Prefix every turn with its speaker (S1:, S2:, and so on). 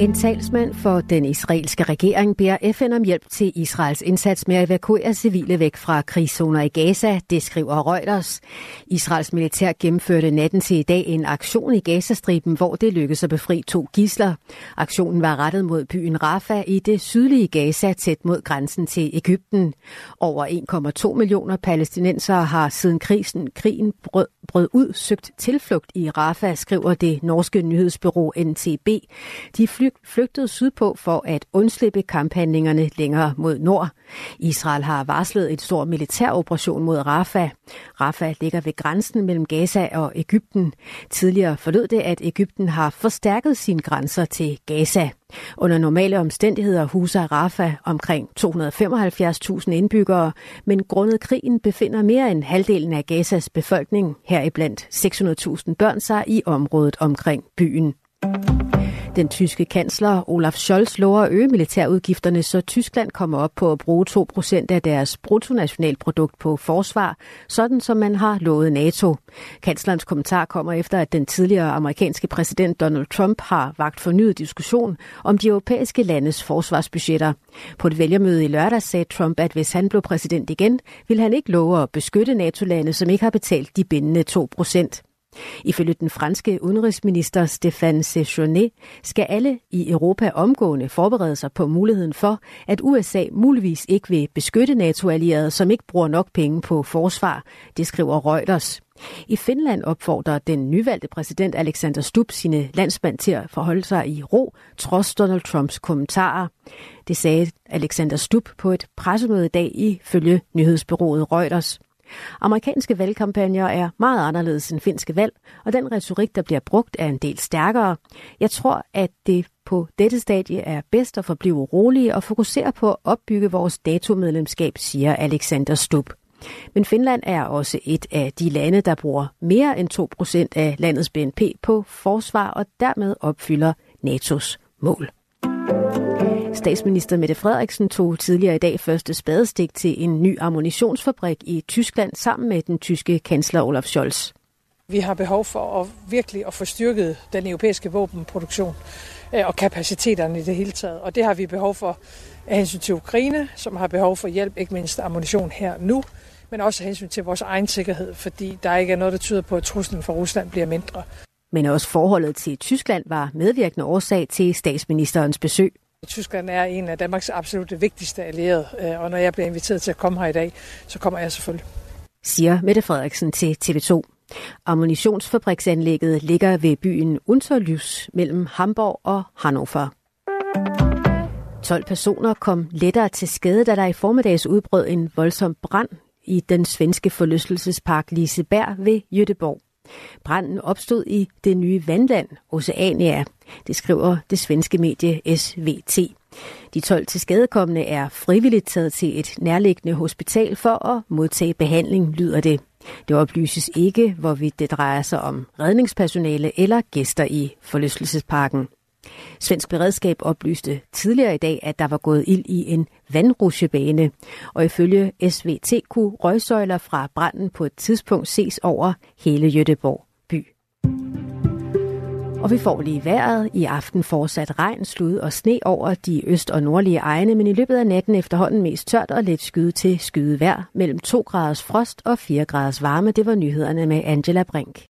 S1: En talsmand for den israelske regering beder FN om hjælp til Israels indsats med at evakuere civile væk fra krigszoner i Gaza, det skriver Reuters. Israels militær gennemførte natten til i dag en aktion i Gazastriben, hvor det lykkedes at befri to gisler. Aktionen var rettet mod byen Rafah i det sydlige Gaza, tæt mod grænsen til Ægypten. Over 1,2 millioner palæstinensere har siden krisen, krigen brød, brød ud søgt tilflugt i Rafah, skriver det norske nyhedsbyrå NTB. De fly flygtede sydpå for at undslippe kamphandlingerne længere mod nord. Israel har varslet en stor militæroperation mod Rafah. Rafah ligger ved grænsen mellem Gaza og Ægypten. Tidligere forlod det, at Ægypten har forstærket sine grænser til Gaza. Under normale omstændigheder huser Rafah omkring 275.000 indbyggere, men grundet krigen befinder mere end halvdelen af Gazas befolkning, heriblandt 600.000 børn, sig i området omkring byen. Den tyske kansler Olaf Scholz lover at øge militærudgifterne, så Tyskland kommer op på at bruge 2% af deres bruttonationalprodukt på forsvar, sådan som man har lovet NATO. Kanslerens kommentar kommer efter, at den tidligere amerikanske præsident Donald Trump har vagt fornyet diskussion om de europæiske landes forsvarsbudgetter. På et vælgermøde i lørdag sagde Trump, at hvis han blev præsident igen, vil han ikke love at beskytte NATO-lande, som ikke har betalt de bindende 2%. Ifølge den franske udenrigsminister Stéphane Séjourné skal alle i Europa omgående forberede sig på muligheden for, at USA muligvis ikke vil beskytte NATO-allierede, som ikke bruger nok penge på forsvar, det skriver Reuters. I Finland opfordrer den nyvalgte præsident Alexander Stubb sine landsmænd til at forholde sig i ro, trods Donald Trumps kommentarer. Det sagde Alexander Stubb på et pressemøde i dag ifølge nyhedsbyrået Reuters. Amerikanske valgkampagner er meget anderledes end finske valg, og den retorik, der bliver brugt, er en del stærkere. Jeg tror, at det på dette stadie er bedst at forblive rolige og fokusere på at opbygge vores datomedlemskab, siger Alexander Stubb. Men Finland er også et af de lande, der bruger mere end 2% af landets BNP på forsvar og dermed opfylder NATO's mål. Statsminister Mette Frederiksen tog tidligere i dag første spadestik til en ny ammunitionsfabrik i Tyskland sammen med den tyske kansler Olaf Scholz.
S2: Vi har behov for at virkelig at få styrket den europæiske våbenproduktion øh, og kapaciteterne i det hele taget. Og det har vi behov for af hensyn til Ukraine, som har behov for hjælp, ikke mindst ammunition her nu, men også af hensyn til vores egen sikkerhed, fordi der ikke er noget, der tyder på, at truslen fra Rusland bliver mindre.
S1: Men også forholdet til Tyskland var medvirkende årsag til statsministerens besøg.
S2: Tyskland er en af Danmarks absolut vigtigste allierede, øh, og når jeg bliver inviteret til at komme her i dag, så kommer jeg selvfølgelig.
S1: Siger Mette Frederiksen til TV2. Ammunitionsfabriksanlægget ligger ved byen Unterlys mellem Hamburg og Hannover. 12 personer kom lettere til skade, da der i formiddags udbrød en voldsom brand i den svenske forlystelsespark Liseberg ved Jødeborg. Branden opstod i det nye vandland, Oceania. Det skriver det svenske medie SVT. De 12 tilskadekommende er frivilligt taget til et nærliggende hospital for at modtage behandling, lyder det. Det oplyses ikke, hvorvidt det drejer sig om redningspersonale eller gæster i forlystelsesparken. Svensk beredskab oplyste tidligere i dag, at der var gået ild i en vandrusjebane, og ifølge SVT kunne røgsøjler fra branden på et tidspunkt ses over hele Jødeborg by. Og vi får lige vejret. I aften fortsat regn, slud og sne over de øst- og nordlige egne, men i løbet af natten efterhånden mest tørt og let skyde til skyde vejr mellem 2 graders frost og 4 graders varme. Det var nyhederne med Angela Brink.